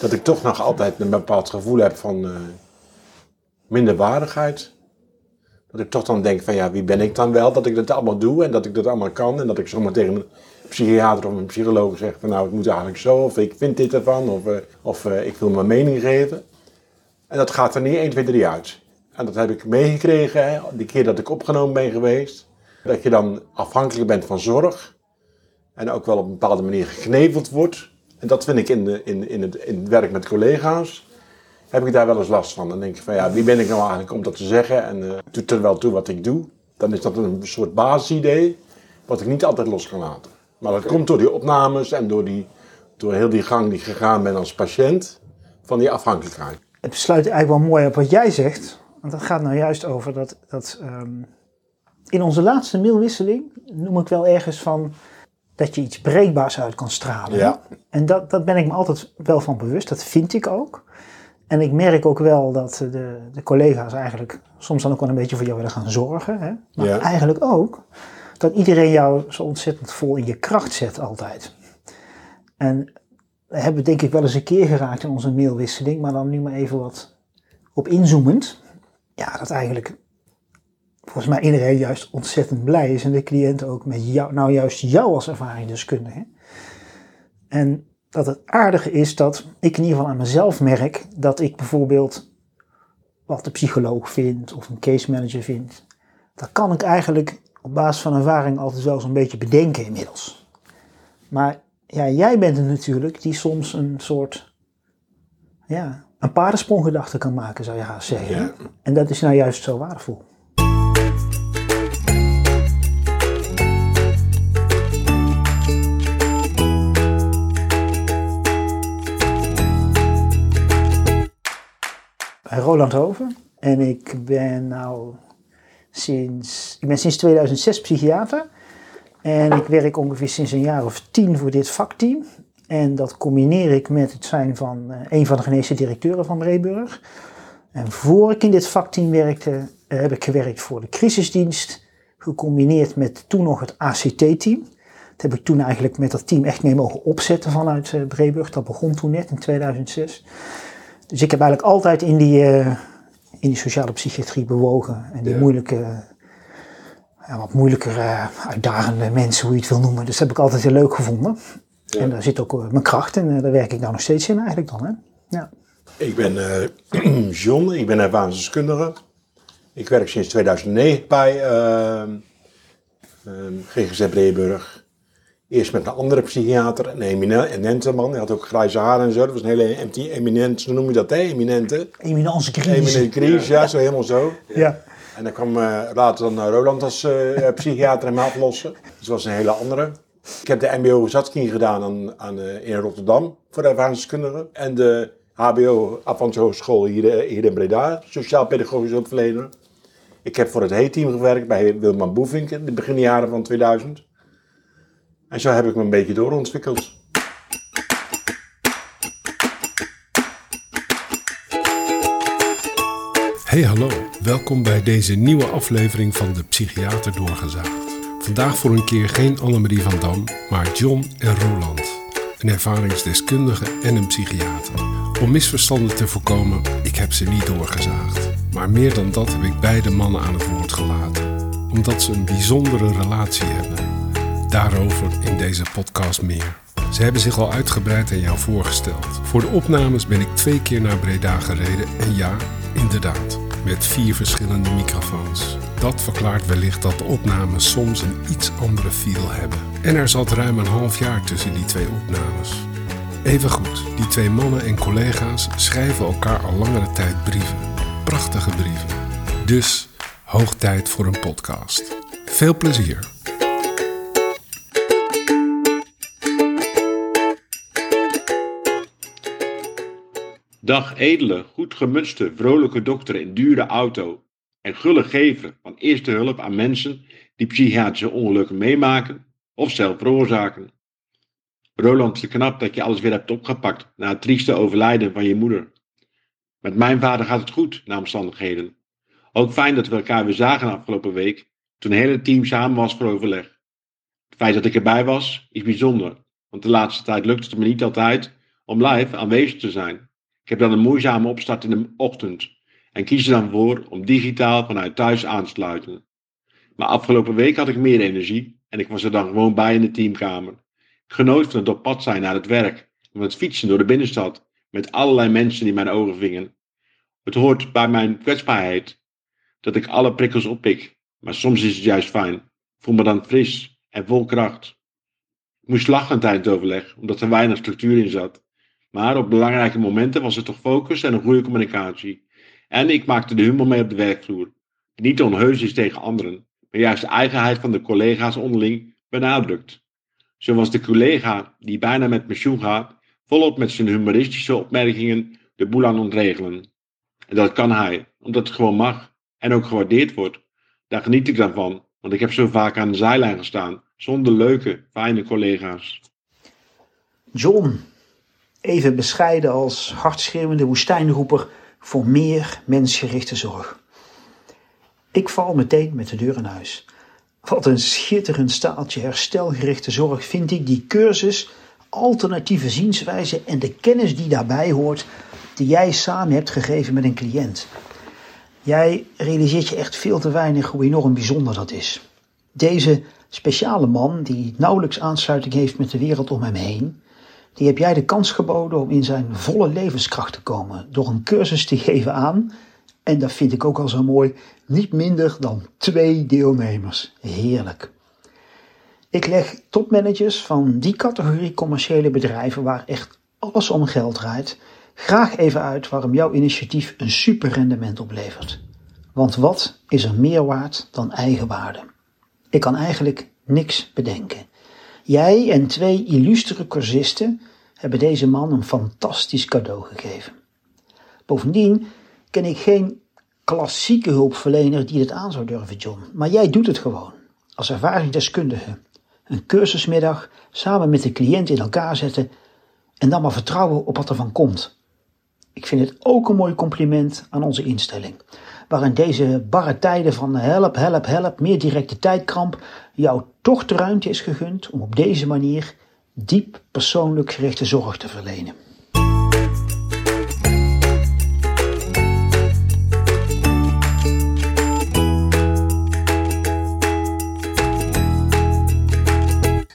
dat ik toch nog altijd een bepaald gevoel heb van uh, minderwaardigheid. Dat ik toch dan denk van ja, wie ben ik dan wel dat ik dat allemaal doe en dat ik dat allemaal kan. En dat ik zomaar tegen een psychiater of een psycholoog zeg van nou, het moet eigenlijk zo. Of ik vind dit ervan. Of, uh, of uh, ik wil mijn mening geven. En dat gaat er niet 1, 2, 3 uit. En dat heb ik meegekregen, die keer dat ik opgenomen ben geweest. Dat je dan afhankelijk bent van zorg. En ook wel op een bepaalde manier gekneveld wordt. En dat vind ik in, de, in, in, het, in het werk met collega's. Heb ik daar wel eens last van. Dan denk ik van ja, wie ben ik nou eigenlijk om dat te zeggen? En uh, doet er wel toe wat ik doe. Dan is dat een soort basisidee. Wat ik niet altijd los kan laten. Maar dat komt door die opnames en door, die, door heel die gang die gegaan ben als patiënt. Van die afhankelijkheid. Het sluit eigenlijk wel mooi op wat jij zegt. Want dat gaat nou juist over dat, dat um, in onze laatste mailwisseling noem ik wel ergens van dat je iets breekbaars uit kan stralen. Ja. En dat, dat ben ik me altijd wel van bewust, dat vind ik ook. En ik merk ook wel dat de, de collega's eigenlijk soms dan ook wel een beetje voor jou willen gaan zorgen. Hè? Maar Ja. eigenlijk ook dat iedereen jou zo ontzettend vol in je kracht zet altijd. En we hebben denk ik wel eens een keer geraakt in onze mailwisseling, maar dan nu maar even wat op inzoomend. Ja, dat eigenlijk volgens mij iedereen juist ontzettend blij is en de cliënt ook met jou, nou juist jou als ervaringsdeskundige. En dat het aardige is dat ik in ieder geval aan mezelf merk dat ik bijvoorbeeld wat de psycholoog vindt of een case manager vindt, dat kan ik eigenlijk op basis van ervaring altijd wel zo'n beetje bedenken inmiddels. Maar ja, jij bent er natuurlijk die soms een soort, ja, een paardenspronggedachte kan maken, zou je haast zeggen. Ja. En dat is nou juist zo waardevol. Roland Hoven. En ik ben nou sinds, ik ben sinds 2006 psychiater. En ik werk ongeveer sinds een jaar of tien voor dit vakteam. En dat combineer ik met het zijn van uh, een van de geneesche directeuren van Breeburg. En voor ik in dit vakteam werkte, uh, heb ik gewerkt voor de crisisdienst. Gecombineerd met toen nog het ACT-team. Dat heb ik toen eigenlijk met dat team echt mee mogen opzetten vanuit uh, Breeburg. Dat begon toen net in 2006. Dus ik heb eigenlijk altijd in die, uh, in die sociale psychiatrie bewogen. En die Ja. moeilijke, wat moeilijker uh, uitdagende mensen, hoe je het wil noemen. Dus dat heb ik altijd heel leuk gevonden. Ja. En daar zit ook uh, mijn kracht en daar werk ik nou nog steeds in eigenlijk dan. Hè? Ja. Ik ben eh, John, ik ben ervaringsdeskundige. Ik werk sinds 2009 bij uh, GGZ Breeburg. Eerst met een andere psychiater, een emine- eminente man. Hij had ook grijze haar en zo. Dat was een hele em- eminent, zo noem je dat, hè? Eminente. Eminence crisis. Eminente crisis, ja. zo helemaal zo. Ja. En dan kwam eh, later dan eh, Roland als eh, psychiater hem aflossen. Dus dat was een hele andere. Ik heb de MBO Zatkin gedaan aan, aan, eh, in Rotterdam voor de ervaringsdeskundigen. En de HBO Avans Hogeschool hier, hier in Breda, sociaal-pedagogisch hulpverlener. Ik heb voor het HEE-team gewerkt bij Wilman Boevink in de beginjaren van 2000. En zo heb ik me een beetje doorontwikkeld. Hey hallo, welkom bij deze nieuwe aflevering van de Psychiater Doorgezaagd. Vandaag voor een keer geen Annemarie van Dam, maar John en Roland. Een ervaringsdeskundige en een psychiater. Om misverstanden te voorkomen, ik heb ze niet doorgezaagd. Maar meer dan dat heb ik beide mannen aan het woord gelaten. Omdat ze een bijzondere relatie hebben. Daarover in deze podcast meer. Ze hebben zich al uitgebreid aan jou voorgesteld. Voor de opnames ben ik twee keer naar Breda gereden en ja, inderdaad, met vier verschillende microfoons. Dat verklaart wellicht dat de opnames soms een iets andere feel hebben. En er zat ruim een half jaar tussen die twee opnames. Even goed, die twee mannen en collega's schrijven elkaar al langere tijd brieven. Prachtige brieven. Dus hoog tijd voor een podcast. Veel plezier. Dag edele, goed gemutste, vrolijke dokter in dure auto en gulle gever van eerste hulp aan mensen die psychiatrische ongelukken meemaken of zelf veroorzaken. Roland, te knap dat je alles weer hebt opgepakt na het trieste overlijden van je moeder. Met mijn vader gaat het goed, na omstandigheden. Ook fijn dat we elkaar weer zagen afgelopen week, toen het hele team samen was voor overleg. Het feit dat ik erbij was, is bijzonder, want de laatste tijd lukte het me niet altijd om live aanwezig te zijn. Ik heb dan een moeizame opstart in de ochtend en kies er dan voor om digitaal vanuit thuis aan te sluiten. Maar afgelopen week had ik meer energie en ik was er dan gewoon bij in de teamkamer. Ik genoot van het op pad zijn naar het werk van het fietsen door de binnenstad met allerlei mensen die mijn ogen vingen. Het hoort bij mijn kwetsbaarheid dat ik alle prikkels oppik, maar soms is het juist fijn. Voel me dan fris en vol kracht. Ik moest lachen tijdens het overleg, omdat er weinig structuur in zat. Maar op belangrijke momenten was er toch focus en een goede communicatie. En ik maakte de humor mee op de werkvloer, niet onheus is tegen anderen, maar juist de eigenheid van de collega's onderling benadrukt. Zo was de collega die bijna met pensioen gaat, volop met zijn humoristische opmerkingen de boel aan ontregelen. En dat kan hij, omdat het gewoon mag en ook gewaardeerd wordt. Daar geniet ik dan van, want ik heb zo vaak aan de zijlijn gestaan, zonder leuke, fijne collega's. John, even bescheiden als hartschreeuwende woestijnroeper voor meer mensgerichte zorg. Ik val meteen met de deur in huis. Wat een schitterend staaltje herstelgerichte zorg vind ik die cursus, alternatieve zienswijze en de kennis die daarbij hoort, die jij samen hebt gegeven met een cliënt. Jij realiseert je echt veel te weinig hoe enorm bijzonder dat is. Deze speciale man, die nauwelijks aansluiting heeft met de wereld om hem heen, die heb jij de kans geboden om in zijn volle levenskracht te komen door een cursus te geven aan, en dat vind ik ook al zo mooi, niet minder dan twee deelnemers. Heerlijk. Ik leg topmanagers van die categorie commerciële bedrijven waar echt alles om geld draait, graag even uit waarom jouw initiatief een super rendement oplevert. Want wat is er meer waard dan eigenwaarde? Ik kan eigenlijk niks bedenken. Jij en twee illustere cursisten hebben deze man een fantastisch cadeau gegeven. Bovendien ken ik geen klassieke hulpverlener die dit aan zou durven, John. Maar jij doet het gewoon, als ervaringsdeskundige. Een cursusmiddag samen met de cliënt in elkaar zetten en dan maar vertrouwen op wat er van komt. Ik vind het ook een mooi compliment aan onze instelling, waarin deze barre tijden van help, help, help, meer directe tijdkramp, jou toch de ruimte is gegund om op deze manier diep persoonlijk gerichte zorg te verlenen.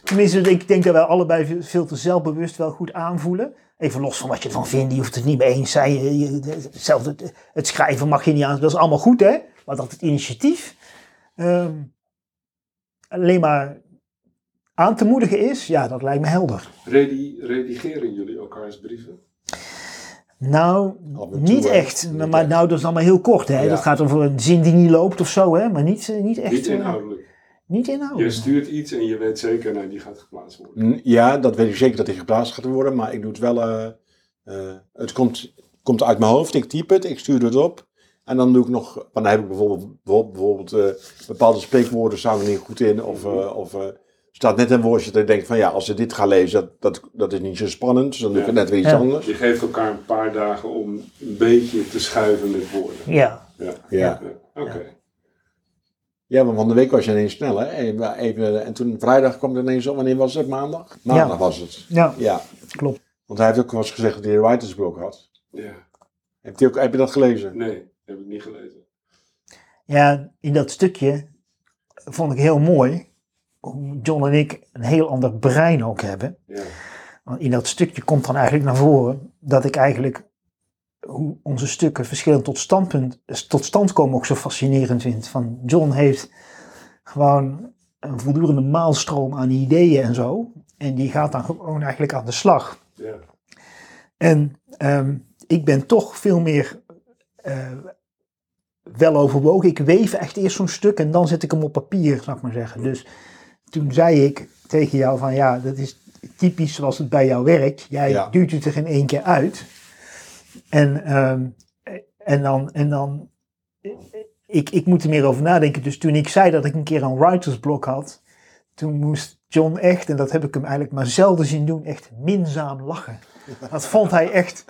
Tenminste, ik denk dat wij allebei veel te zelfbewust wel goed aanvoelen. Even los van wat je ervan vindt, je hoeft het niet mee eens zijn. Je, zelfs het, het, schrijven mag je niet aan, dat is allemaal goed hè. Maar dat het initiatief um, alleen maar aan te moedigen is, ja, dat lijkt me helder. Redi redigeren jullie elkaars brieven? Nou, niet echt. Maar, nou, dat is allemaal heel kort. Hè? Ja. Dat gaat over een zin die niet loopt of zo, hè? maar niet, niet echt. Niet inhoudelijk. Niet. Je stuurt iets en je weet zeker, nou, die gaat geplaatst worden. Ja, dat weet ik zeker dat die geplaatst gaat worden, maar ik doe het wel. Uh, uh, het komt, komt uit mijn hoofd, ik type het, ik stuur het op. En dan doe ik nog, dan heb ik bijvoorbeeld, bijvoorbeeld uh, bepaalde spreekwoorden staan er niet goed in. Of, of staat net een woordje dat ik denk van ja, als ze dit gaan lezen, dat, dat, dat is niet zo spannend. Dus dan doe ik ja. net weer iets Ja. anders. Je geeft elkaar een paar dagen om een beetje te schuiven met woorden. Ja, Ja. Ja. Ja. Oké. Ja, maar van de week was je ineens snel, hè? Even, even, en toen vrijdag kwam er ineens op. Wanneer was het? Maandag? Maandag Ja. was het. ja, Ja. klopt. Want hij heeft ook wel eens gezegd dat hij een writersblok had. Ja. Heb je, ook, heb je dat gelezen? Nee, heb ik niet gelezen. Ja, in dat stukje vond ik heel mooi hoe John en ik een heel ander brein ook hebben. Ja. Want in dat stukje komt dan eigenlijk naar voren dat ik eigenlijk hoe onze stukken verschillend tot, standpunt, tot stand komen ook zo fascinerend vind. Van John heeft gewoon een voortdurende maalstroom aan ideeën en zo. En die gaat dan gewoon eigenlijk aan de slag. Ja. En ehm, ik ben toch veel meer eh, wel overwogen. Ik weef echt eerst zo'n stuk en dan zet ik hem op papier, zou ik maar zeggen. Dus toen zei ik tegen jou van ja, dat is typisch zoals het bij jou werkt. Jij Ja. duwt het er in één keer uit. En, ehm, en dan, en dan ik, ik moet er meer over nadenken. Dus toen ik zei dat ik een keer een writersblok had, toen moest John echt, en dat heb ik hem eigenlijk maar zelden zien doen, echt minzaam lachen. Dat vond hij echt,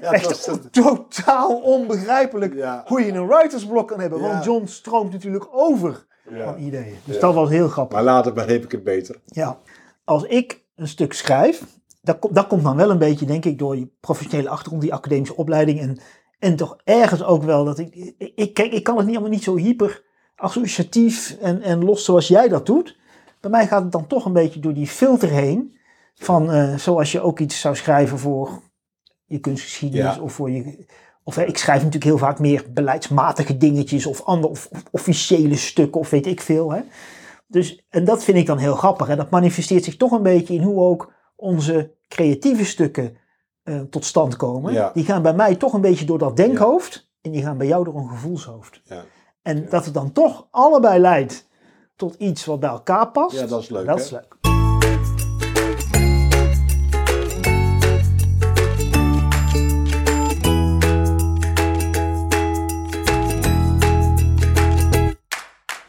Ja, echt totaal onbegrijpelijk Ja. hoe je een writersblok kan hebben. Want. John stroomt natuurlijk over van ideeën. Dus dat was heel grappig. Maar later begreep ik het beter. Ja. Als ik een stuk schrijf, dat, komt- dat komt dan wel een beetje, denk ik, door je professionele achtergrond, die academische opleiding. En, en toch ergens ook wel dat ik, ik, kijk, ik kan het niet allemaal niet zo hyper associatief en, en los zoals jij dat doet. Bij mij gaat het dan toch een beetje door die filter heen. Van eh, zoals je ook iets zou schrijven voor je kunstgeschiedenis Ja. of voor je. Of ik schrijf natuurlijk heel vaak meer beleidsmatige dingetjes of andere of, of officiële stukken of weet ik veel. Hè. Dus, en dat vind ik dan heel grappig. En dat manifesteert zich toch een beetje in hoe ook onze creatieve stukken eh, tot stand komen. Ja. Die gaan bij mij toch een beetje door dat denkhoofd. En die gaan bij jou door een gevoelshoofd. Ja. En dat het dan toch allebei leidt tot iets wat bij elkaar past. Ja, dat is leuk, Dat hè? is leuk.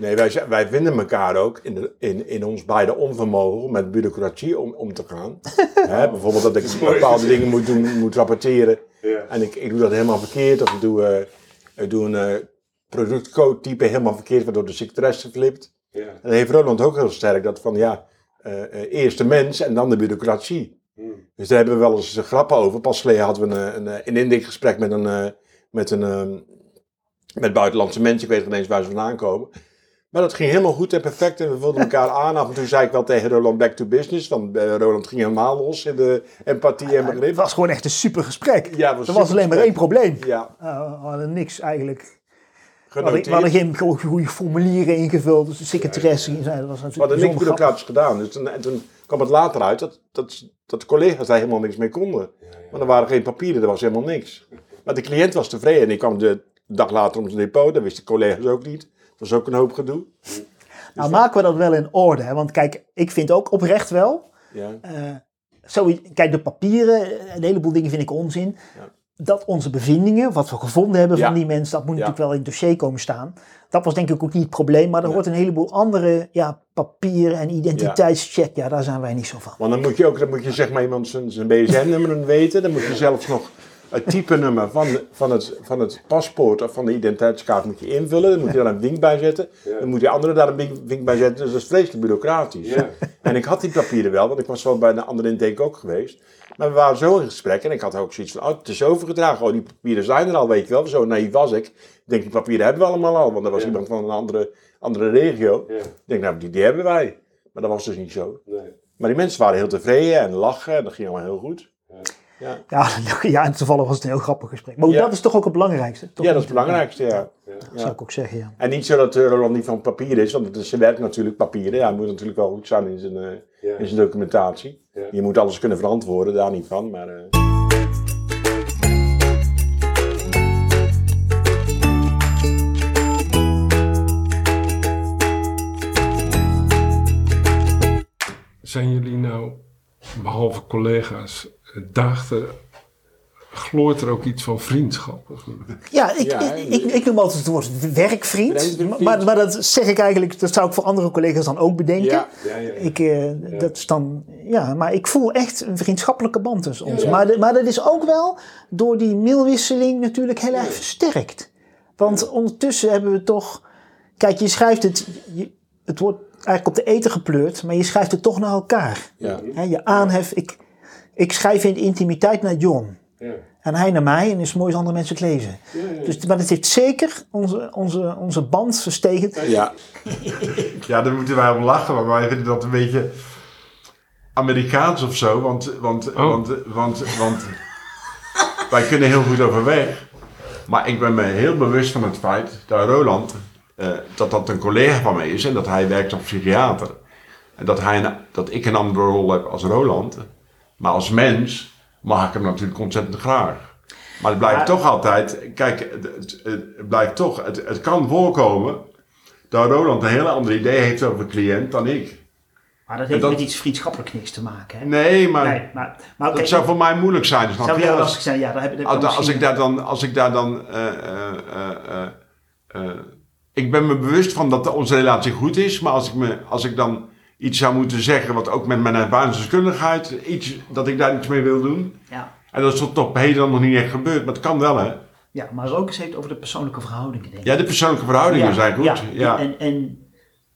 Nee, wij, wij vinden elkaar ook in, de, in, in ons beide onvermogen met bureaucratie om, om te gaan. Hè, bijvoorbeeld dat ik bepaalde dingen moet doen, moet rapporteren. Ja. En ik, ik doe dat helemaal verkeerd. Of ik doe, eh, ik doe een eh, productcode type helemaal verkeerd, waardoor de secretaresse flipt. Ja. En dan heeft Roland ook heel sterk dat van ja, eh, eerst de mens en dan de bureaucratie. Hmm. Dus daar hebben we wel eens grappen over. Pas geleden hadden we een, een, een indeekgesprek met een, met een ehm, met buitenlandse mensen. Ik weet niet eens waar ze vandaan komen. Maar dat ging helemaal goed en perfect en we vulden elkaar aan. Af en toe zei ik wel tegen Roland back to business. Want eh, Roland ging helemaal los in de empathie en Het begrip. was gewoon echt een super gesprek. Ja, het was er was alleen maar één probleem. Ja, Uh, we hadden niks eigenlijk. We hadden, we genoteerd. hadden geen go- goede formulieren ingevuld. Dus de secretaresse zei dat was We natuurlijk hadden niks bureaucratisch gedaan. Dus toen, en toen kwam het later uit dat, dat, dat de collega's daar helemaal niks mee konden. Maar er waren geen papieren, er was helemaal niks. Maar de cliënt was tevreden. En die kwam de dag later om zijn depot. Dat wisten de collega's ook niet. Dat was ook een hoop gedoe. Nou maken we dat wel in orde. Hè? Want kijk, ik vind ook oprecht wel. Ja. zoiets- kijk, de papieren, een heleboel dingen vind ik onzin. Ja. Dat onze bevindingen, wat we gevonden hebben Ja. van die mensen, dat moet natuurlijk wel in het dossier komen staan. Dat was denk ik ook niet het probleem. Maar er hoort een heleboel andere ja, papieren en identiteitscheck. Ja. daar zijn wij niet zo van. Want dan moet je ook dan moet je zeg maar iemand zijn, zijn BSN-nummer weten. Dan moet je zelfs nog het type nummer van, van, het, van het paspoort of van de identiteitskaart moet je invullen. Dan moet je daar een wink bij zetten. Dan moet die andere daar een wink, bij zetten. Dus dat is vreselijk bureaucratisch. Ja. En ik had die papieren wel, want ik was wel bij een andere intake ook geweest. Maar we waren zo in gesprek en ik had ook zoiets van, oh, het is overgedragen. Oh, die papieren zijn er al, weet je wel. Zo naïef was ik. Ik denk, die papieren hebben we allemaal al, want er was Ja. iemand van een andere, andere regio. Ja. Ik denk, nou, die, die hebben wij. Maar dat was dus niet zo. Nee. Maar die mensen waren heel tevreden en lachen en dat ging allemaal heel goed. Ja, Ja, ja en toevallig was het een heel grappig gesprek. Maar Ja. dat is toch ook het belangrijkste? Toch ja dat is het belangrijkste, ja. Dat zou ik ook zeggen, ja. En niet zo dat eh, Roland niet van papier is, want het is zijn werk natuurlijk papieren. Ja, hij moet natuurlijk wel goed zijn in zijn, eh, Ja. in zijn documentatie. Ja. Je moet alles kunnen verantwoorden, daar niet van. Maar, eh, Zijn jullie nou, behalve collega's, daagt er, gloort er ook iets van vriendschap? of niet? Ja, ik, Ja, ik, ik, ik noem altijd het woord werkvriend. Maar, maar dat zeg ik eigenlijk, dat zou ik voor andere collega's dan ook bedenken. ja, Ja, ja. Ik, eh, Dat is dan, ja, maar ik voel echt een vriendschappelijke band tussen ons. Ja. Maar, de- maar dat is ook wel door die mailwisseling natuurlijk heel erg versterkt. Want ondertussen hebben we toch, kijk, je schrijft het, je, het wordt eigenlijk op de eten gepleurd, maar je schrijft het toch naar elkaar. ja. Je aanhef, ik, ik schrijf in de intimiteit naar John. Ja. En hij naar mij en het is mooi als andere mensen het lezen. Ja, ja. Dus, maar het heeft zeker onze, onze, onze band verstegend. ja. Ja, daar moeten wij om lachen, want wij vinden dat een beetje Amerikaans of zo. Want, want, Oh. want, want, want wij kunnen heel goed overweg. Maar ik ben me heel bewust van het feit dat Roland, eh, dat dat een collega van mij is en dat hij werkt als psychiater. En dat, hij een- dat ik een andere rol heb als Roland. Maar als mens mag ik hem natuurlijk ontzettend graag. Maar het blijft Maar- toch altijd, kijk, het, het, het blijft toch, het, het kan voorkomen dat Roland een hele andere idee heeft over een cliënt dan ik. Maar dat heeft met iets vriendschappelijk niks te maken. Hè? Nee, maar maar, maar dat zou voor mij moeilijk zijn. Snap zou je? heel Als, lastig zijn. Ja, daar heb, als, als ik daar dan, als ik daar dan, eh, eh, eh, ik ben me bewust van dat onze relatie goed is, maar als ik me, als ik dan iets zou moeten zeggen, wat ook met mijn ervaringsdeskundigheid, iets dat ik daar iets mee wil doen, Ja. en dat is tot op heden nog niet echt gebeurd, maar het kan wel, hè? ja, maar ook eens heeft over de persoonlijke verhoudingen. Denk ik. Ja, de persoonlijke verhoudingen zijn goed. Ja, En, en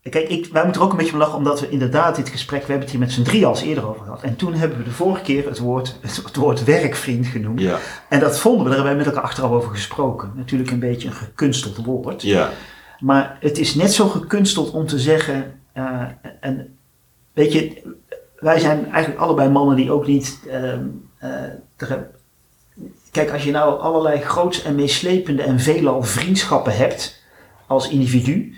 Kijk, ik, wij moeten er ook een beetje om lachen, omdat we inderdaad dit gesprek, we hebben het hier met z'n drie al eerder over gehad. En toen hebben we de vorige keer het woord, het, woord werkvriend genoemd. Ja, En dat vonden we, daar hebben wij met elkaar achteraf over gesproken. Natuurlijk een beetje een gekunsteld woord. ja, Maar het is net zo gekunsteld om te zeggen, eh, en weet je, wij zijn eigenlijk allebei mannen die ook niet. ehm, eh, kijk, als je nou allerlei groots en meeslepende en veelal vriendschappen hebt als individu,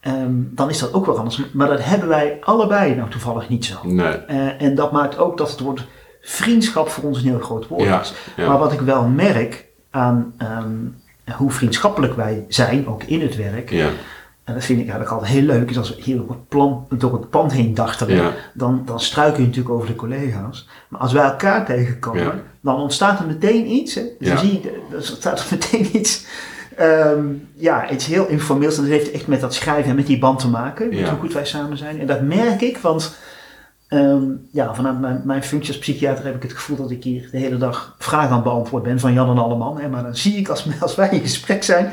ehm, dan is dat ook wel anders. Maar dat hebben wij allebei nou toevallig niet zo. nee, Eh, en dat maakt ook dat het woord vriendschap voor ons een heel groot woord Ja, is. ja. Maar wat ik wel merk aan ehm, hoe vriendschappelijk wij zijn, ook in het werk, ja, en dat vind ik eigenlijk altijd heel leuk, is als we hier door het, plan, door het pand heen dachteren, Ja. dan, dan struiken je natuurlijk over de collega's. Maar als wij elkaar tegenkomen, Ja. dan ontstaat er meteen iets. Hè? Dus Ja. dan zie je, er ontstaat er meteen iets, ehm, ja, iets heel informeels. En dat heeft echt met dat schrijven en met die band te maken, met hoe goed wij samen zijn. En dat merk ik, want ehm, ja, vanuit mijn, mijn functie als psychiater heb ik het gevoel dat ik hier de hele dag vragen aan het beantwoorden ben van Jan en Alleman. Hè? Maar dan zie ik als, als wij in gesprek zijn,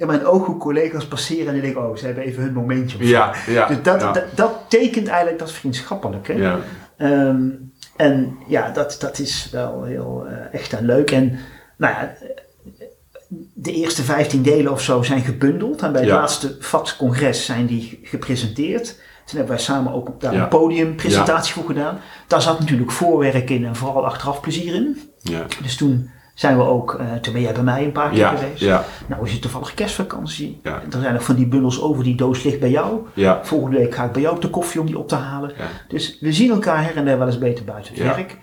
in mijn ogen collega's passeren en ik denk, oh, ze hebben even hun momentje. of zo. ja, ja, Dus dat, ja, dat, dat tekent eigenlijk dat vriendschappelijke. ja, Ehm, en ja, dat, dat is wel heel eh, echt en leuk. En nou ja, de eerste 15 delen of zo zijn gebundeld. En bij het laatste VAX-congres zijn die gepresenteerd. Toen hebben wij samen ook daar een podiumpresentatie voor gedaan. Daar zat natuurlijk voorwerk in en vooral achteraf plezier in. ja, Dus toen zijn we ook, eh, toen ben jij bij mij een paar keer ja, geweest. ja, Nou is het toevallig kerstvakantie. Ja. Er zijn nog van die bundels over, die doos ligt bij jou. ja, Volgende week ga ik bij jou op de koffie om die op te halen. Dus we zien elkaar her en der wel eens beter buiten het werk.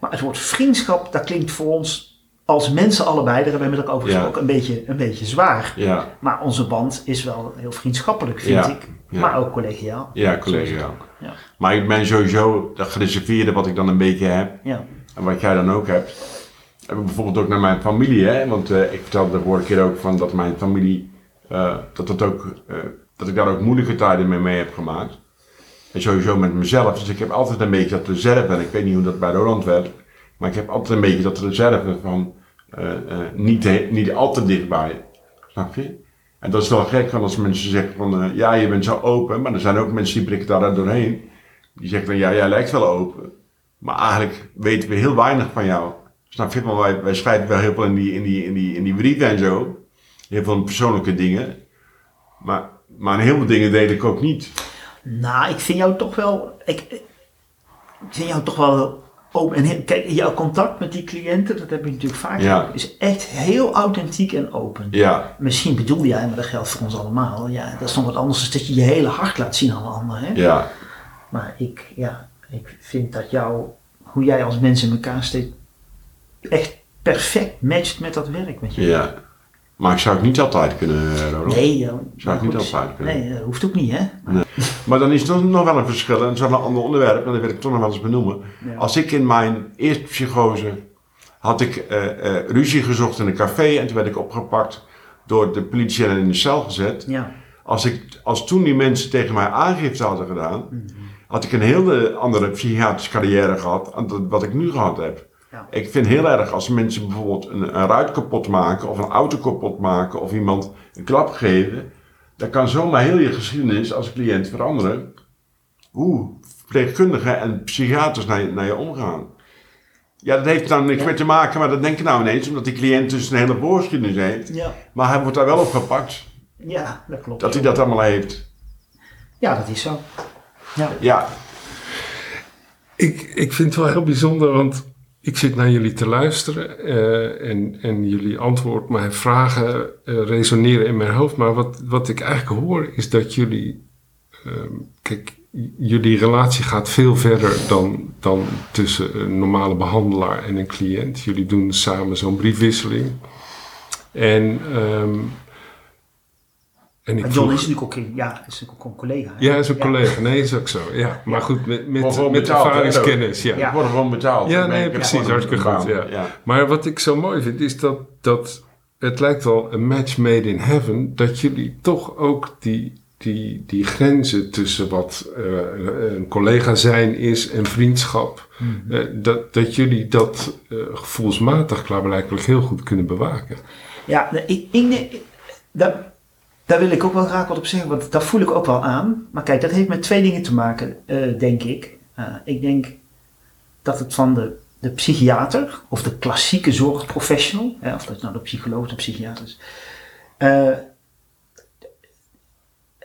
Maar het woord vriendschap, dat klinkt voor ons als mensen allebei, daar hebben we met elkaar over gesproken, een beetje, een beetje zwaar. Maar onze band is wel heel vriendschappelijk, vind ik. Maar ook collegiaal. ja. Ja. Maar ik ben sowieso dat gereserveerde wat ik dan een beetje heb. En wat jij dan ook hebt. Bijvoorbeeld ook naar mijn familie, hè? Want eh, ik vertelde de vorige keer ook van dat mijn familie, eh, dat, dat, ook, eh, dat ik daar ook moeilijke tijden mee mee heb gemaakt. En sowieso met mezelf. Dus ik heb altijd een beetje dat reserve. En ik weet niet hoe dat bij Roland werd. Maar ik heb altijd een beetje dat reserve van niet, niet al te dichtbij. Snap je? En dat is wel gek, want als mensen zeggen van ja, je bent zo open. Maar er zijn ook mensen die prikken daar doorheen. Die zeggen dan ja, jij lijkt wel open. Maar eigenlijk weten we heel weinig van jou. Snap je? Want wij, wij schrijven wel heel veel in die, in, die, in, die, in die brieven en zo. Heel veel persoonlijke dingen. Maar, maar heel veel dingen deed ik ook niet. Nou, ik vind jou toch wel. Ik, ik vind jou toch wel open. En heel- kijk, jouw contact met die cliënten, dat heb je natuurlijk vaak, Ja. is echt heel authentiek en open. Ja, Misschien bedoel jij, maar dat geldt voor ons allemaal. Ja, dat is nog wat anders dan dat je je hele hart laat zien aan een ander. Hè? ja, Maar ik, ja, ik vind dat jou, hoe jij als mens in elkaar steekt, echt perfect matcht met dat werk. Met je. ja. Maar ik zou het niet altijd kunnen, eh, Ronald. Nee, ja, maar ik niet altijd kunnen. Nee, dat hoeft ook niet, hè? Maar dan is er nog wel een verschil. En dat is wel een ander onderwerp. En dat wil ik toch nog wel eens benoemen. Ja. Als ik in mijn eerste psychose had ik eh, eh, ruzie gezocht in een café. En toen werd ik opgepakt door de politie en in de cel gezet. Ja, Als, ik, als toen die mensen tegen mij aangifte hadden gedaan, had ik een hele andere psychiatrische carrière gehad dan wat ik nu gehad heb. Ja. Ik vind heel erg als mensen bijvoorbeeld een, een ruit kapot maken of een auto kapot maken of iemand een klap geven, dan kan zomaar heel je geschiedenis als cliënt veranderen. Hoe verpleegkundigen en psychiaters naar je, naar je omgaan. Ja, dat heeft daar niks Ja. mee te maken, maar dat denk ik nou ineens, omdat die cliënt dus een hele voorgeschiedenis heeft. ja, Maar hij wordt daar wel op gepakt, ja dat klopt. dat hij dat allemaal heeft. Ja, dat is zo. Ja, Ja, Ik, ik vind het wel heel bijzonder, want ik zit naar jullie te luisteren eh, en, en jullie antwoord, mijn vragen eh, resoneren in mijn hoofd. Maar wat, wat ik eigenlijk hoor is dat jullie, ehm, kijk, jullie relatie gaat veel verder dan, dan tussen een normale behandelaar en een cliënt. Jullie doen samen zo'n briefwisseling. En, ehm, en ik maar John vroeg- is natuurlijk ook, een- ja, is ook een collega. hè? Ja, is een collega. Nee, is ook zo. Ja, maar goed, met, met, met ervaringskennis. Ja. Ja. ik word gewoon betaald. Ja, nee, precies. Hartstikke goed. Ja. Maar wat ik zo mooi vind, is dat, dat het lijkt wel een match made in heaven, dat jullie toch ook die, die, die grenzen tussen wat eh, een collega zijn is en vriendschap, eh, dat, dat jullie dat eh, gevoelsmatig klaarblijkelijk heel goed kunnen bewaken. Ja, ik, denk- dat, Daar wil ik ook wel graag wat op zeggen, want dat voel ik ook wel aan. Maar kijk, dat heeft met twee dingen te maken, eh, denk ik. Uh, ik denk dat het van de, de psychiater of de klassieke zorgprofessional, hè, of dat nou de psycholoog of de psychiater is. Uh,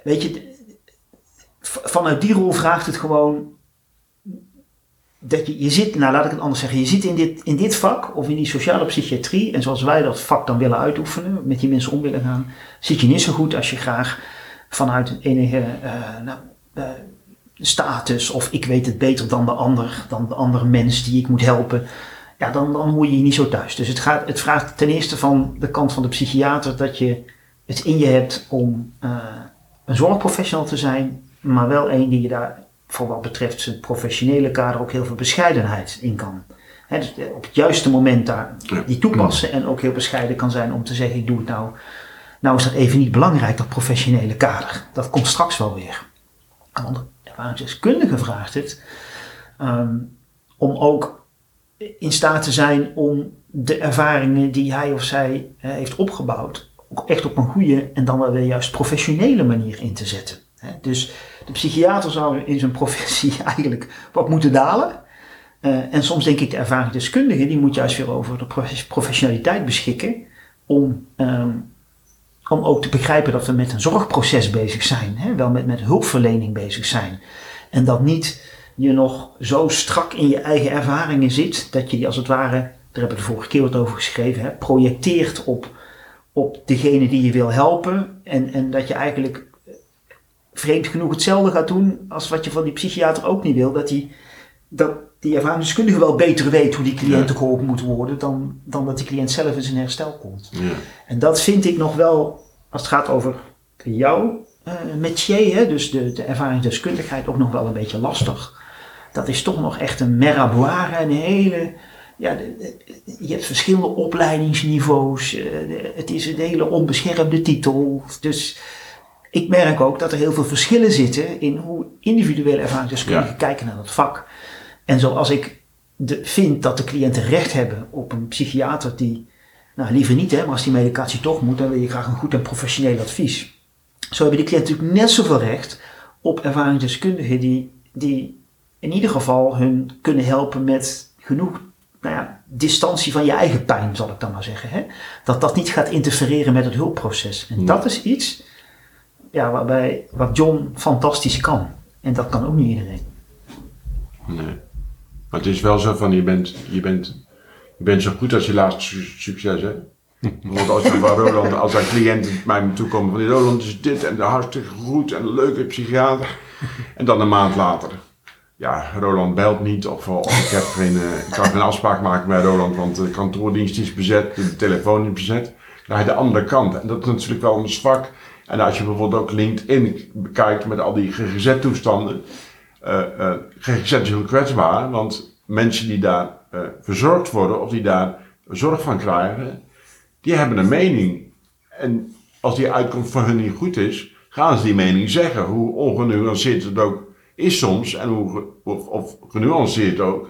weet je, vanuit die rol vraagt het gewoon dat je, je zit, nou laat ik het anders zeggen, je zit in dit, in dit vak of in die sociale psychiatrie en zoals wij dat vak dan willen uitoefenen, met die mensen om willen gaan, zit je niet zo goed als je graag vanuit enige uh, nou, uh, status of ik weet het beter dan de ander, dan de andere mens die ik moet helpen, ja, dan, dan moet je je niet zo thuis. Dus het, gaat, het vraagt ten eerste van de kant van de psychiater dat je het in je hebt om uh, een zorgprofessional te zijn, maar wel een die je daar voor wat betreft zijn professionele kader ook heel veel bescheidenheid in kan. He, dus op het juiste moment daar die toepassen en ook heel bescheiden kan zijn om te zeggen ik doe het nou. Nou is dat even niet belangrijk, dat professionele kader. Dat komt straks wel weer. Want ervaringsdeskundige vraagt het um, om ook in staat te zijn om de ervaringen die hij of zij heeft opgebouwd, ook echt op een goede en dan wel weer juist professionele manier in te zetten. He, dus de psychiater zou in zijn professie eigenlijk wat moeten dalen. Uh, en soms denk ik de ervaringsdeskundige, die moet juist weer over de professionaliteit beschikken. Om, um, om ook te begrijpen dat we met een zorgproces bezig zijn. Hè? Wel met, met hulpverlening bezig zijn. En dat niet je nog zo strak in je eigen ervaringen zit. Dat je die als het ware, daar hebben we de vorige keer wat over geschreven, hè, projecteert op, op degene die je wil helpen. En, en dat je eigenlijk vreemd genoeg hetzelfde gaat doen als wat je van die psychiater ook niet wil. Dat die, dat die ervaringsdeskundige wel beter weet hoe die cliënt ja. geholpen moet worden dan, dan dat die cliënt zelf in zijn herstel komt. Ja. En dat vind ik nog wel, als het gaat over jouw uh, métier, hè, dus de, de ervaringsdeskundigheid, ook nog wel een beetje lastig. Dat is toch nog echt een meraboire, een hele ja, je hebt verschillende opleidingsniveaus. Uh, het is een hele onbeschermde titel. Dus ik merk ook dat er heel veel verschillen zitten in hoe individuele ervaringsdeskundigen ja. kijken naar dat vak. En zoals ik de, vind dat de cliënten recht hebben op een psychiater die, nou liever niet hè, maar als die medicatie toch moet, dan wil je graag een goed en professioneel advies. Zo hebben die cliënten natuurlijk net zoveel recht op ervaringsdeskundigen die, die in ieder geval hun kunnen helpen met genoeg nou ja, distantie van je eigen pijn, zal ik dan maar zeggen. Hè? Dat dat niet gaat interfereren met het hulpproces. En nee. dat is iets ja, waarbij, wat John fantastisch kan. En dat kan ook niet iedereen. Nee. Maar het is wel zo van, je bent, je bent, je bent zo goed als je laatste succes, hè? Want als, je, Roland, als een cliënten bij me toekomen van, die Roland is dit en hartstikke goed en leuke psychiater. En dan een maand later, ja, Roland belt niet of, ik, heb geen, uh, ik kan geen afspraak maken bij Roland, want de kantoordienst is bezet, de telefoon is bezet. Naar de andere kant. En dat is natuurlijk wel een zwak. En als je bijvoorbeeld ook LinkedIn bekijkt met al die GGZ-toestanden. Uh, uh, GGZ is heel kwetsbaar, want mensen die daar uh, verzorgd worden of die daar zorg van krijgen, die hebben een mening. En als die uitkomst voor hun niet goed is, gaan ze die mening zeggen. Hoe ongenuanceerd het ook is soms en hoe of, of genuanceerd ook.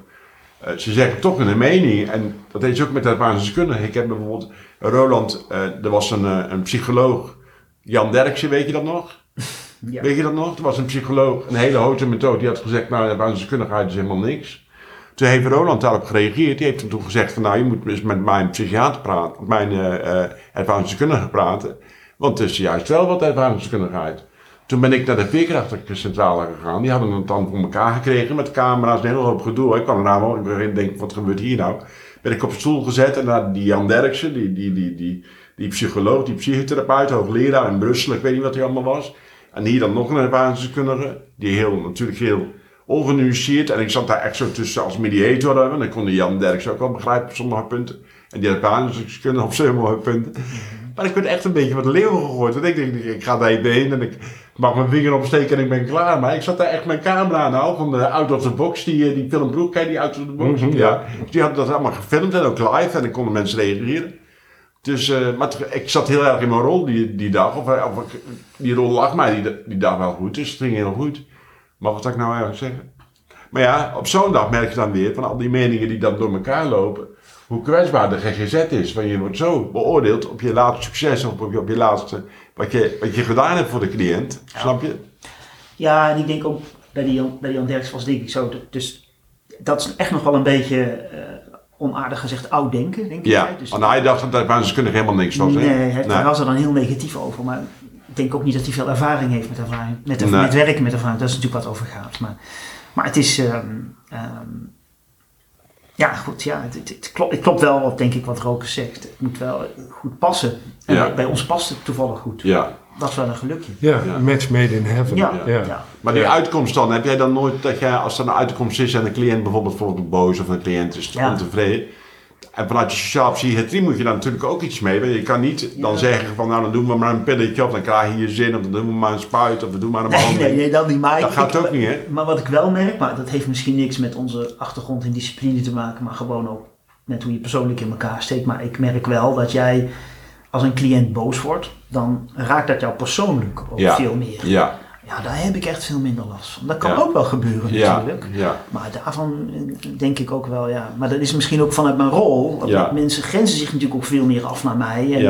ze zeggen toch een mening. En dat is ook met ervaringsdeskundigen. Ik heb bijvoorbeeld Roland, er was een, een psycholoog Jan Derksen, weet je dat nog? Ja. Weet je dat nog? Er was een psycholoog, een hele hoge methode, die had gezegd, nou, ervaringsdeskundigheid is helemaal niks. Toen heeft Roland daarop gereageerd. Die heeft toen gezegd van, nou, je moet eens met mijn psychiater praten, met mijn uh, ervaringsdeskundige praten. Want het is juist wel wat ervaringsdeskundigheid. Toen ben ik naar de veerkrachtencentrale gegaan. Die hadden het dan voor elkaar gekregen met camera's en een hele hoop gedoe. Ik kwam erna wel, ik denk, wat gebeurt hier nou? Ben ik op de stoel gezet en naar die Jan Derksen, die, die, die, die, die psycholoog, die psychotherapeut, hoogleraar in Brussel, ik weet niet wat hij allemaal was. En hier dan nog een ervaringsdeskundige, die heel, natuurlijk heel ongenuanceerd. En ik zat daar echt zo tussen als mediator, en dan kon Jan Derks ook wel begrijpen op sommige punten. En die ervaringsdeskundige op sommige punten. Maar ik werd echt een beetje wat leeuwen gegooid. Want ik denk, ik ga daar even heen en ik mag mijn vinger opsteken en ik ben klaar. Maar ik zat daar echt mijn camera nou, van de Out of the Box, die, die film Broek, ken die Out of the Box? Mm -hmm, ja. Dus die hadden dat allemaal gefilmd en ook live en dan konden mensen reageren. Dus, uh, maar ik zat heel erg in mijn rol die, die dag. Of, of die rol lag mij die, die dag wel goed, dus het ging heel goed. Maar wat zou ik nou eigenlijk zeggen? Maar ja, op zo'n dag merk je dan weer van al die meningen die dan door elkaar lopen. Hoe kwetsbaar de GGZ is. Want je wordt zo beoordeeld op je laatste succes of op je, op je laatste, wat je, wat je gedaan hebt voor de cliënt. Snap je? Ja, en ik denk ook bij die Jan, bij die Jan Derks was denk ik zo. Dus dat is echt nog wel een beetje eh, onaardig gezegd oud denken, denk ik. Ja. Dus, want hij dacht dat de basiskundige helemaal niks was. hè? nee, hij, hij was er dan heel negatief over. Maar ik denk ook niet dat hij veel ervaring heeft met, ervaring, met, Nee. met werken met ervaring. Dat is natuurlijk wat over gaat. Maar, maar het is... ehm, ehm, ja, goed. Ja, het, het, het klopt, het klopt wel wat, denk ik, wat Roker zegt. Het moet wel goed passen. En Ja. bij, bij ons past het toevallig goed. Ja, Dat is wel een gelukje. Ja, Ja. match made in heaven. Ja, ja. ja. maar die Ja. uitkomst dan, heb jij dan nooit dat jij, als er een uitkomst is en de cliënt bijvoorbeeld, bijvoorbeeld boos of een cliënt is Ja. ontevreden. En vanuit je sociaal psychiatrie moet je daar natuurlijk ook iets mee. Want je kan niet dan Ja. zeggen van nou dan doen we maar een pilletje of dan krijg je je zin of dan doen we maar een spuit of we doen maar een behandeling. nee, nee, dat niet. Maar Dat ik- gaat ik- ook niet, hè? Maar wat ik wel merk, maar dat heeft misschien niks met onze achtergrond in discipline te maken, maar gewoon ook met hoe je persoonlijk in elkaar steekt. Maar ik merk wel dat jij, als een cliënt boos wordt, dan raakt dat jou persoonlijk ook Ja. veel meer. Ja, Ja, daar heb ik echt veel minder last van. Dat kan Ja. ook wel gebeuren natuurlijk. ja. Maar daarvan eh, denk ik ook wel, ja. Maar dat is misschien ook vanuit mijn rol. Mensen grenzen zich natuurlijk ook veel meer af naar mij. En.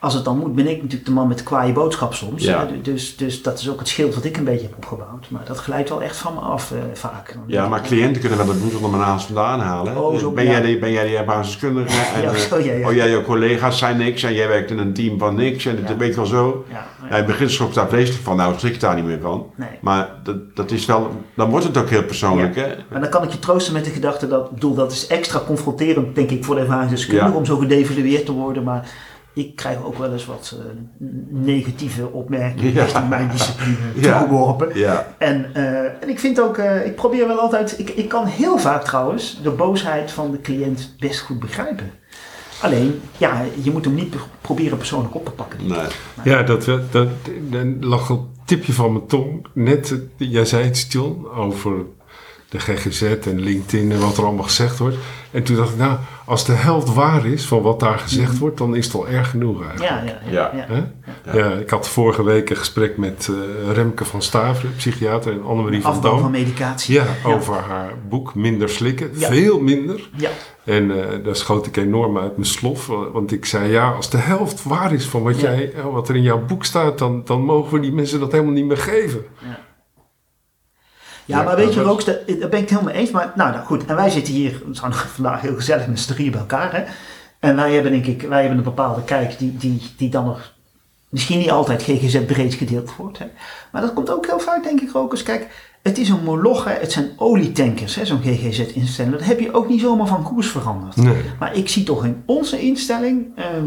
Als het dan moet, ben ik natuurlijk de man met de kwaaie boodschap soms. Ja. hè. Dus, dus dat is ook het schild wat ik een beetje heb opgebouwd. Maar dat glijdt wel echt van me af eh, vaak. Ja, maar ik, cliënten kunnen wel het bloed onder mijn naast vandaan halen. Oh, zo, ben, ja. jij die, ben jij die basiskundige? En, Ja, eh, zo, ja. Oh, jij, jouw collega's zijn niks en jij werkt in een team van niks. En dat Ja. weet je wel zo. Ja, in het begin schrok ik daar vreselijk van. Nou, schrik ik daar niet meer van. Nee. Maar dat, dat is wel, dan wordt het ook heel persoonlijk. Ja. Hè? Maar dan kan ik je troosten met de gedachte dat, ik bedoel, dat is extra confronterend, denk ik, voor de ervaringsdeskundige om zo gedevalueerd te worden. Maar ik krijg ook wel eens wat eh, negatieve opmerkingen Ja. richting mijn discipline Ja. toegeworpen. Ja, En, eh, en ik vind ook, eh, ik probeer wel altijd, ik, ik kan heel vaak trouwens de boosheid van de cliënt best goed begrijpen. Alleen, ja, je moet hem niet pro- proberen persoonlijk op te pakken. nee. Ja, dat, dat, dat, lag een tipje van mijn tong. Net, jij zei het, John, over de GGZ en LinkedIn en wat er allemaal gezegd wordt. En toen dacht ik, nou, als de helft waar is van wat daar gezegd wordt, dan is het al erg genoeg eigenlijk. Ja, ja, ja. Ja. ja. Hè? Ja. ik had vorige week een gesprek met eh, Remke van Staveren, psychiater, en Annemarie van Afbouw van medicatie. Ja, over haar boek Minder Slikken. Ja. Veel minder. Ja, En eh, daar schoot ik enorm uit mijn slof. Want ik zei, ja, als de helft waar is van wat, Ja. jij, eh, wat er in jouw boek staat, dan, dan mogen we die mensen dat helemaal niet meer geven. Ja, Ja, maar weet je, dat- Rooks, daar ben ik het helemaal mee eens. Maar nou, nou goed, en wij zitten hier, we zijn vandaag heel gezellig met z'n drieën bij elkaar. Hè? En wij hebben denk ik, wij hebben een bepaalde kijk die, die, die dan nog misschien niet altijd GGZ breed gedeeld wordt. Hè? Maar dat komt ook heel vaak denk ik, Rokers. Kijk, het is een moloch, hè? het zijn olietankers, hè, zo'n GGZ-instelling. Dat heb je ook niet zomaar van koers veranderd. Nee. Maar ik zie toch in onze instelling ehm,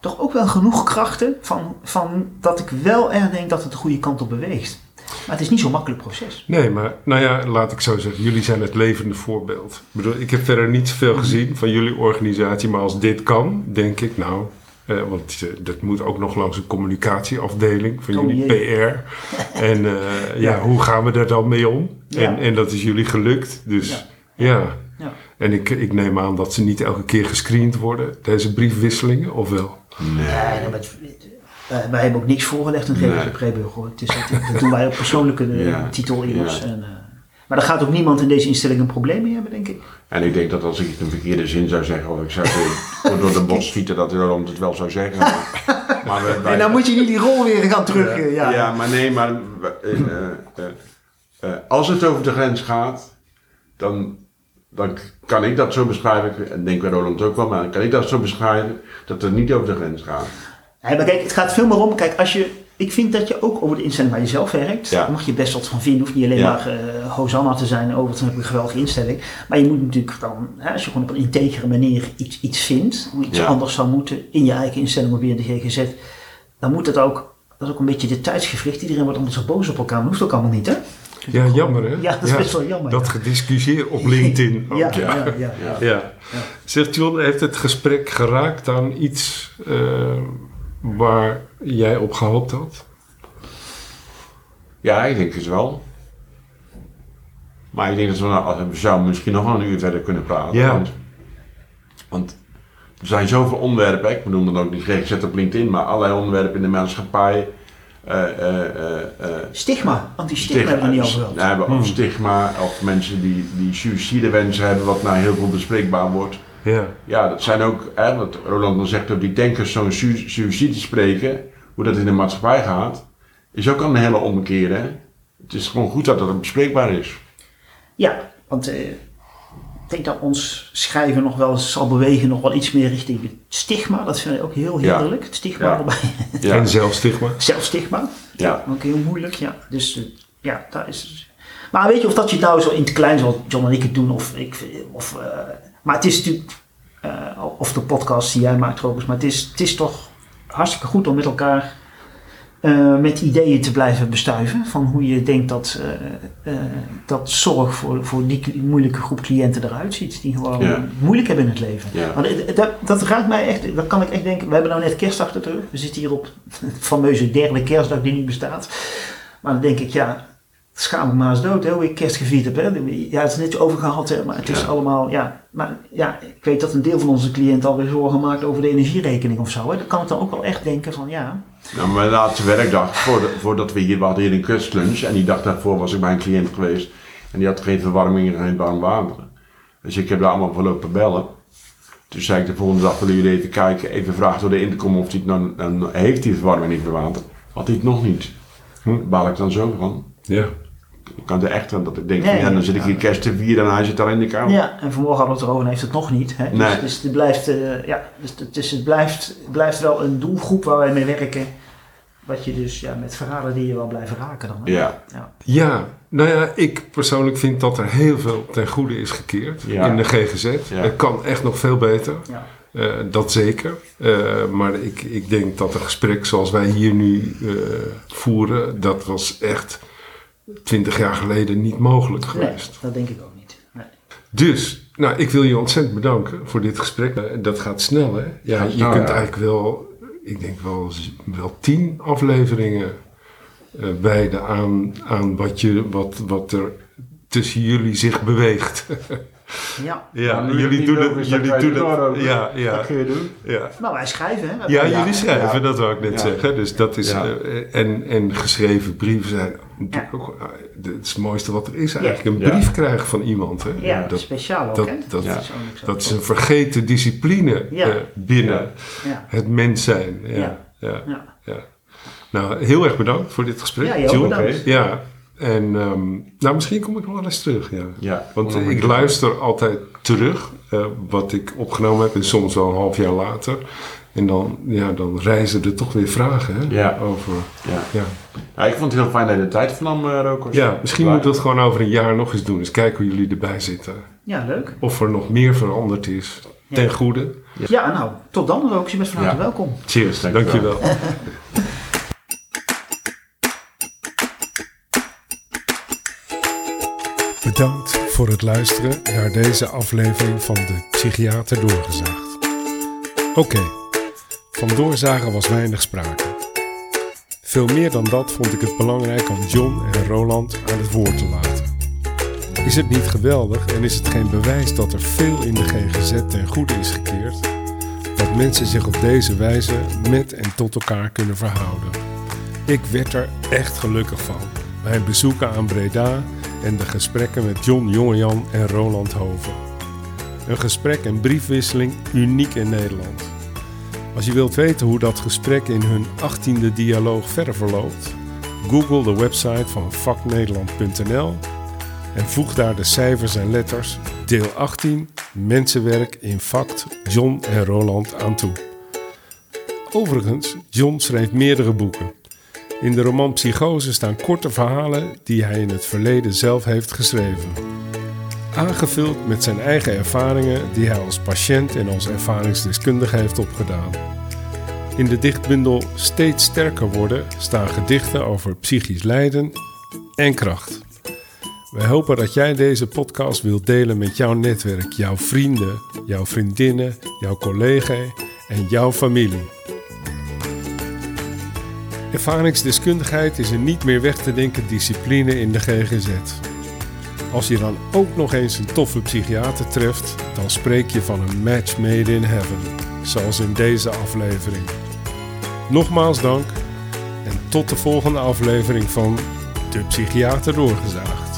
toch ook wel genoeg krachten van, van dat ik wel erg denk dat het de goede kant op beweegt. Maar het is niet zo'n makkelijk proces. Nee, maar nou ja, laat ik zo zeggen, jullie zijn het levende voorbeeld. Ik bedoel, ik heb verder niet veel gezien van jullie organisatie, maar als dit kan, denk ik, nou, eh, want eh, dat moet ook nog langs een communicatieafdeling van Oh, jullie jee. PR. En eh, ja, hoe gaan we er dan mee om? Ja. En, en dat is jullie gelukt, dus ja. Ja. En ik, ik neem aan dat ze niet elke keer gescreend worden, deze briefwisselingen, of wel? Nee, maar het- eh, wij hebben ook niks voorgelegd in. GGZ Preburg hoor. Het is, dat doen wij op persoonlijke eh, Ja. titel immers. Ja. En, eh, maar daar gaat ook niemand in deze instelling een probleem mee hebben, denk ik. En ik denk dat als ik het een verkeerde zin zou zeggen, of ik zou door de bos schieten, dat Roland het wel zou zeggen. Maar, maar we- wij- En dan moet je niet die rol weer gaan terug. ja. Ja, maar nee, maar als het over de grens gaat, dan, dan kan ik dat zo beschrijven, en denk bij Roland ook wel, maar dan kan ik dat zo beschrijven dat het niet over de grens gaat. Nee, maar kijk, het gaat veel meer om. Kijk, als je, ik vind dat je ook over de instelling waar je zelf werkt, Ja. daar mag je best wat van vinden. Hoeft niet alleen Ja. maar eh Hosanna te zijn over het een geweldige instelling. Maar je moet natuurlijk dan, hè, als je gewoon op een integere manier iets, iets vindt, hoe iets Ja. anders zou moeten in je eigen instelling of binnen de GGZ, dan moet het ook, dat is ook een beetje de tijdsgevricht. Iedereen wordt altijd zo boos op elkaar, maar dat hoeft ook allemaal niet, hè? Ja, jammer hè? Ja, dat is best wel jammer. Dat gediscussieerd op LinkedIn. ook. ja, ja, ja, ja. Ja. Ja. Zegt John, heeft het gesprek geraakt aan iets eh, waar jij op gehoopt had? Ja, ik denk het wel. Maar ik denk dat we, nou, we zouden misschien nog wel een uur verder kunnen praten. Ja. Want, want er zijn zoveel onderwerpen, ik bedoel dan ook niet GGZ op LinkedIn, maar allerlei onderwerpen in de maatschappij. eh, eh, eh, eh, Stigma, anti-stigma hebben we niet over gehad. Ja, of stigma, of mensen die, die suïcidewensen hebben, wat nou heel veel bespreekbaar wordt. Ja. Ja, dat zijn ook, hè, wat Roland dan zegt, op die denkers zo'n su suïcide spreken, hoe dat in de maatschappij gaat, is ook al een hele ommekeer. Hè? Het is gewoon goed dat het bespreekbaar is. Ja, want eh, ik denk dat ons schrijven nog wel eens zal bewegen, nog wel iets meer richting het stigma. Dat vind ik ook heel Ja. heerlijk. Het stigma Ja. erbij. Ja, En zelfstigma. Zelfstigma. ja. Ook heel moeilijk, ja. Dus eh, ja, daar is. Maar weet je of dat je het nou zo in het klein zoals John en ik het doen, of ik. Of, eh, maar het is natuurlijk. eh, of de podcast die jij maakt, Robert, maar het is, het is toch hartstikke goed om met elkaar. eh, met ideeën te blijven bestuiven van hoe je denkt dat, eh, dat zorg voor, voor die moeilijke groep cliënten eruit ziet. Die gewoon Ja. moeilijk hebben in het leven. Ja. Maar dat, dat, raakt mij echt, dat kan ik echt denken. We hebben nou net kerstdag de terug. We zitten hier op de fameuze derde kerstdag die niet bestaat. Maar dan denk ik, ja, schaam me maar eens dood hè, hoe ik kerst gevierd heb. Hè. Ja, het is net over gehad, hè, maar het is Ja. allemaal, ja. Maar ja, ik weet dat een deel van onze cliënten alweer zorgen maakt over de energierekening of zo. Hè. Dan kan ik dan ook wel echt denken van, ja, Nou, mijn laatste werkdag, voordat, voordat we hier, we hadden hier een kustlunch en die dag daarvoor was ik bij een cliënt geweest en die had geen verwarming en geen warm water. Dus ik heb daar allemaal voor lopen bellen. Toen zei ik de volgende dag willen jullie even kijken, even vragen door de intercom of hij het dan, dan heeft die verwarming niet voor water. Had hij het nog niet. Daar baal ik dan zo van. Ja. Ik kan er echt aan dat ik denk, Nee, van, ja, dan zit ik hier kerst te vieren en hij zit daar in de kamer. Ja, en vanmorgen hadden we het erover en heeft het nog niet. Hè? Dus, Nee. dus het blijft, eh, ja, dus, het- dus het, blijft, blijft wel een doelgroep waar wij mee werken. Wat je dus ja, met verhalen die je wel blijven raken dan. hè? Ja. ja. Ja, nou ja, ik persoonlijk vind dat er heel veel ten goede is gekeerd Ja. in de GGZ. Ja. Het kan echt nog veel beter. Ja. Eh, dat zeker. Eh, maar ik, ik denk dat een gesprek zoals wij hier nu eh, voeren, dat was echt twintig jaar geleden niet mogelijk Nee, geweest. dat denk ik ook niet. Nee. Dus, nou, ik wil je ontzettend bedanken voor dit gesprek. Eh, dat gaat snel, hè? Ja, je kunt ja. eigenlijk wel, ik denk wel, wel tien afleveringen eh wijden aan, aan wat, je, wat, wat er tussen jullie zich beweegt. Ja. ja, je jullie doen het. Jullie ga je doen het. Ja, ja, Wat kun je doen? ja. Nou, wij schrijven, hè? Ja, Ja. jullie schrijven, ja. dat wou ik net Ja. zeggen. Dus dat is, Ja. eh, en, en geschreven brieven zijn natuurlijk ook, eh, het, is het mooiste wat er is eigenlijk. Een Ja. brief krijgen van iemand. Hè? Ja, dat, speciaal ook, dat, hè? dat, Ja. Dat is een vergeten discipline Ja. eh, binnen Ja. het mens zijn. Ja. Ja. Ja. Ja. Ja. Nou, heel erg bedankt voor dit gesprek. Ja, Jill. bedankt. Ja, en ehm, nou, misschien kom ik nog wel eens terug. Ja. Ja. Want ik luister altijd terug eh, wat ik opgenomen heb en soms wel een half jaar later. En dan, ja, dan reizen er toch weer vragen hè, Ja. over. Ja. Ja. Ja, ik vond het heel fijn dat je de tijd van nam, uh, Rokers. ja, misschien moeten we het gewoon over een jaar nog eens doen. Eens kijken hoe jullie erbij zitten. Ja, leuk. Of er nog meer veranderd is. Ten goede. Ja, nou, tot dan ook. Je bent van harte Ja. welkom. Cheers, Dankjewel. dankjewel. Bedankt voor het luisteren naar deze aflevering van de Psychiater Doorgezaagd. Oké, van doorzagen was weinig sprake. Veel meer dan dat vond ik het belangrijk om John en Roland aan het woord te laten. Is het niet geweldig en is het geen bewijs dat er veel in de GGZ ten goede is gekeerd? Dat mensen zich op deze wijze met en tot elkaar kunnen verhouden. Ik werd er echt gelukkig van. Mijn bezoeken aan Breda en de gesprekken met John Jongejan en Roland Hoven. Een gesprek en briefwisseling uniek in Nederland. Als je wilt weten hoe dat gesprek in hun 18e dialoog verder verloopt, google de website van vaknederland.nl en voeg daar de cijfers en letters deel 18 Mensenwerk in Fact John en Roland aan toe. Overigens, John schreef meerdere boeken. In de roman Psychose staan korte verhalen die hij in het verleden zelf heeft geschreven. Aangevuld met zijn eigen ervaringen die hij als patiënt en als ervaringsdeskundige heeft opgedaan. In de dichtbundel Steeds sterker worden staan gedichten over psychisch lijden en kracht. Wij hopen dat jij deze podcast wilt delen met jouw netwerk, jouw vrienden, jouw vriendinnen, jouw collega's en jouw familie. Ervaringsdeskundigheid is een niet meer weg te denken discipline in de GGZ. Als je dan ook nog eens een toffe psychiater treft, dan spreek je van een match made in heaven, zoals in deze aflevering. Nogmaals dank en tot de volgende aflevering van De Psychiater Doorgezaagd.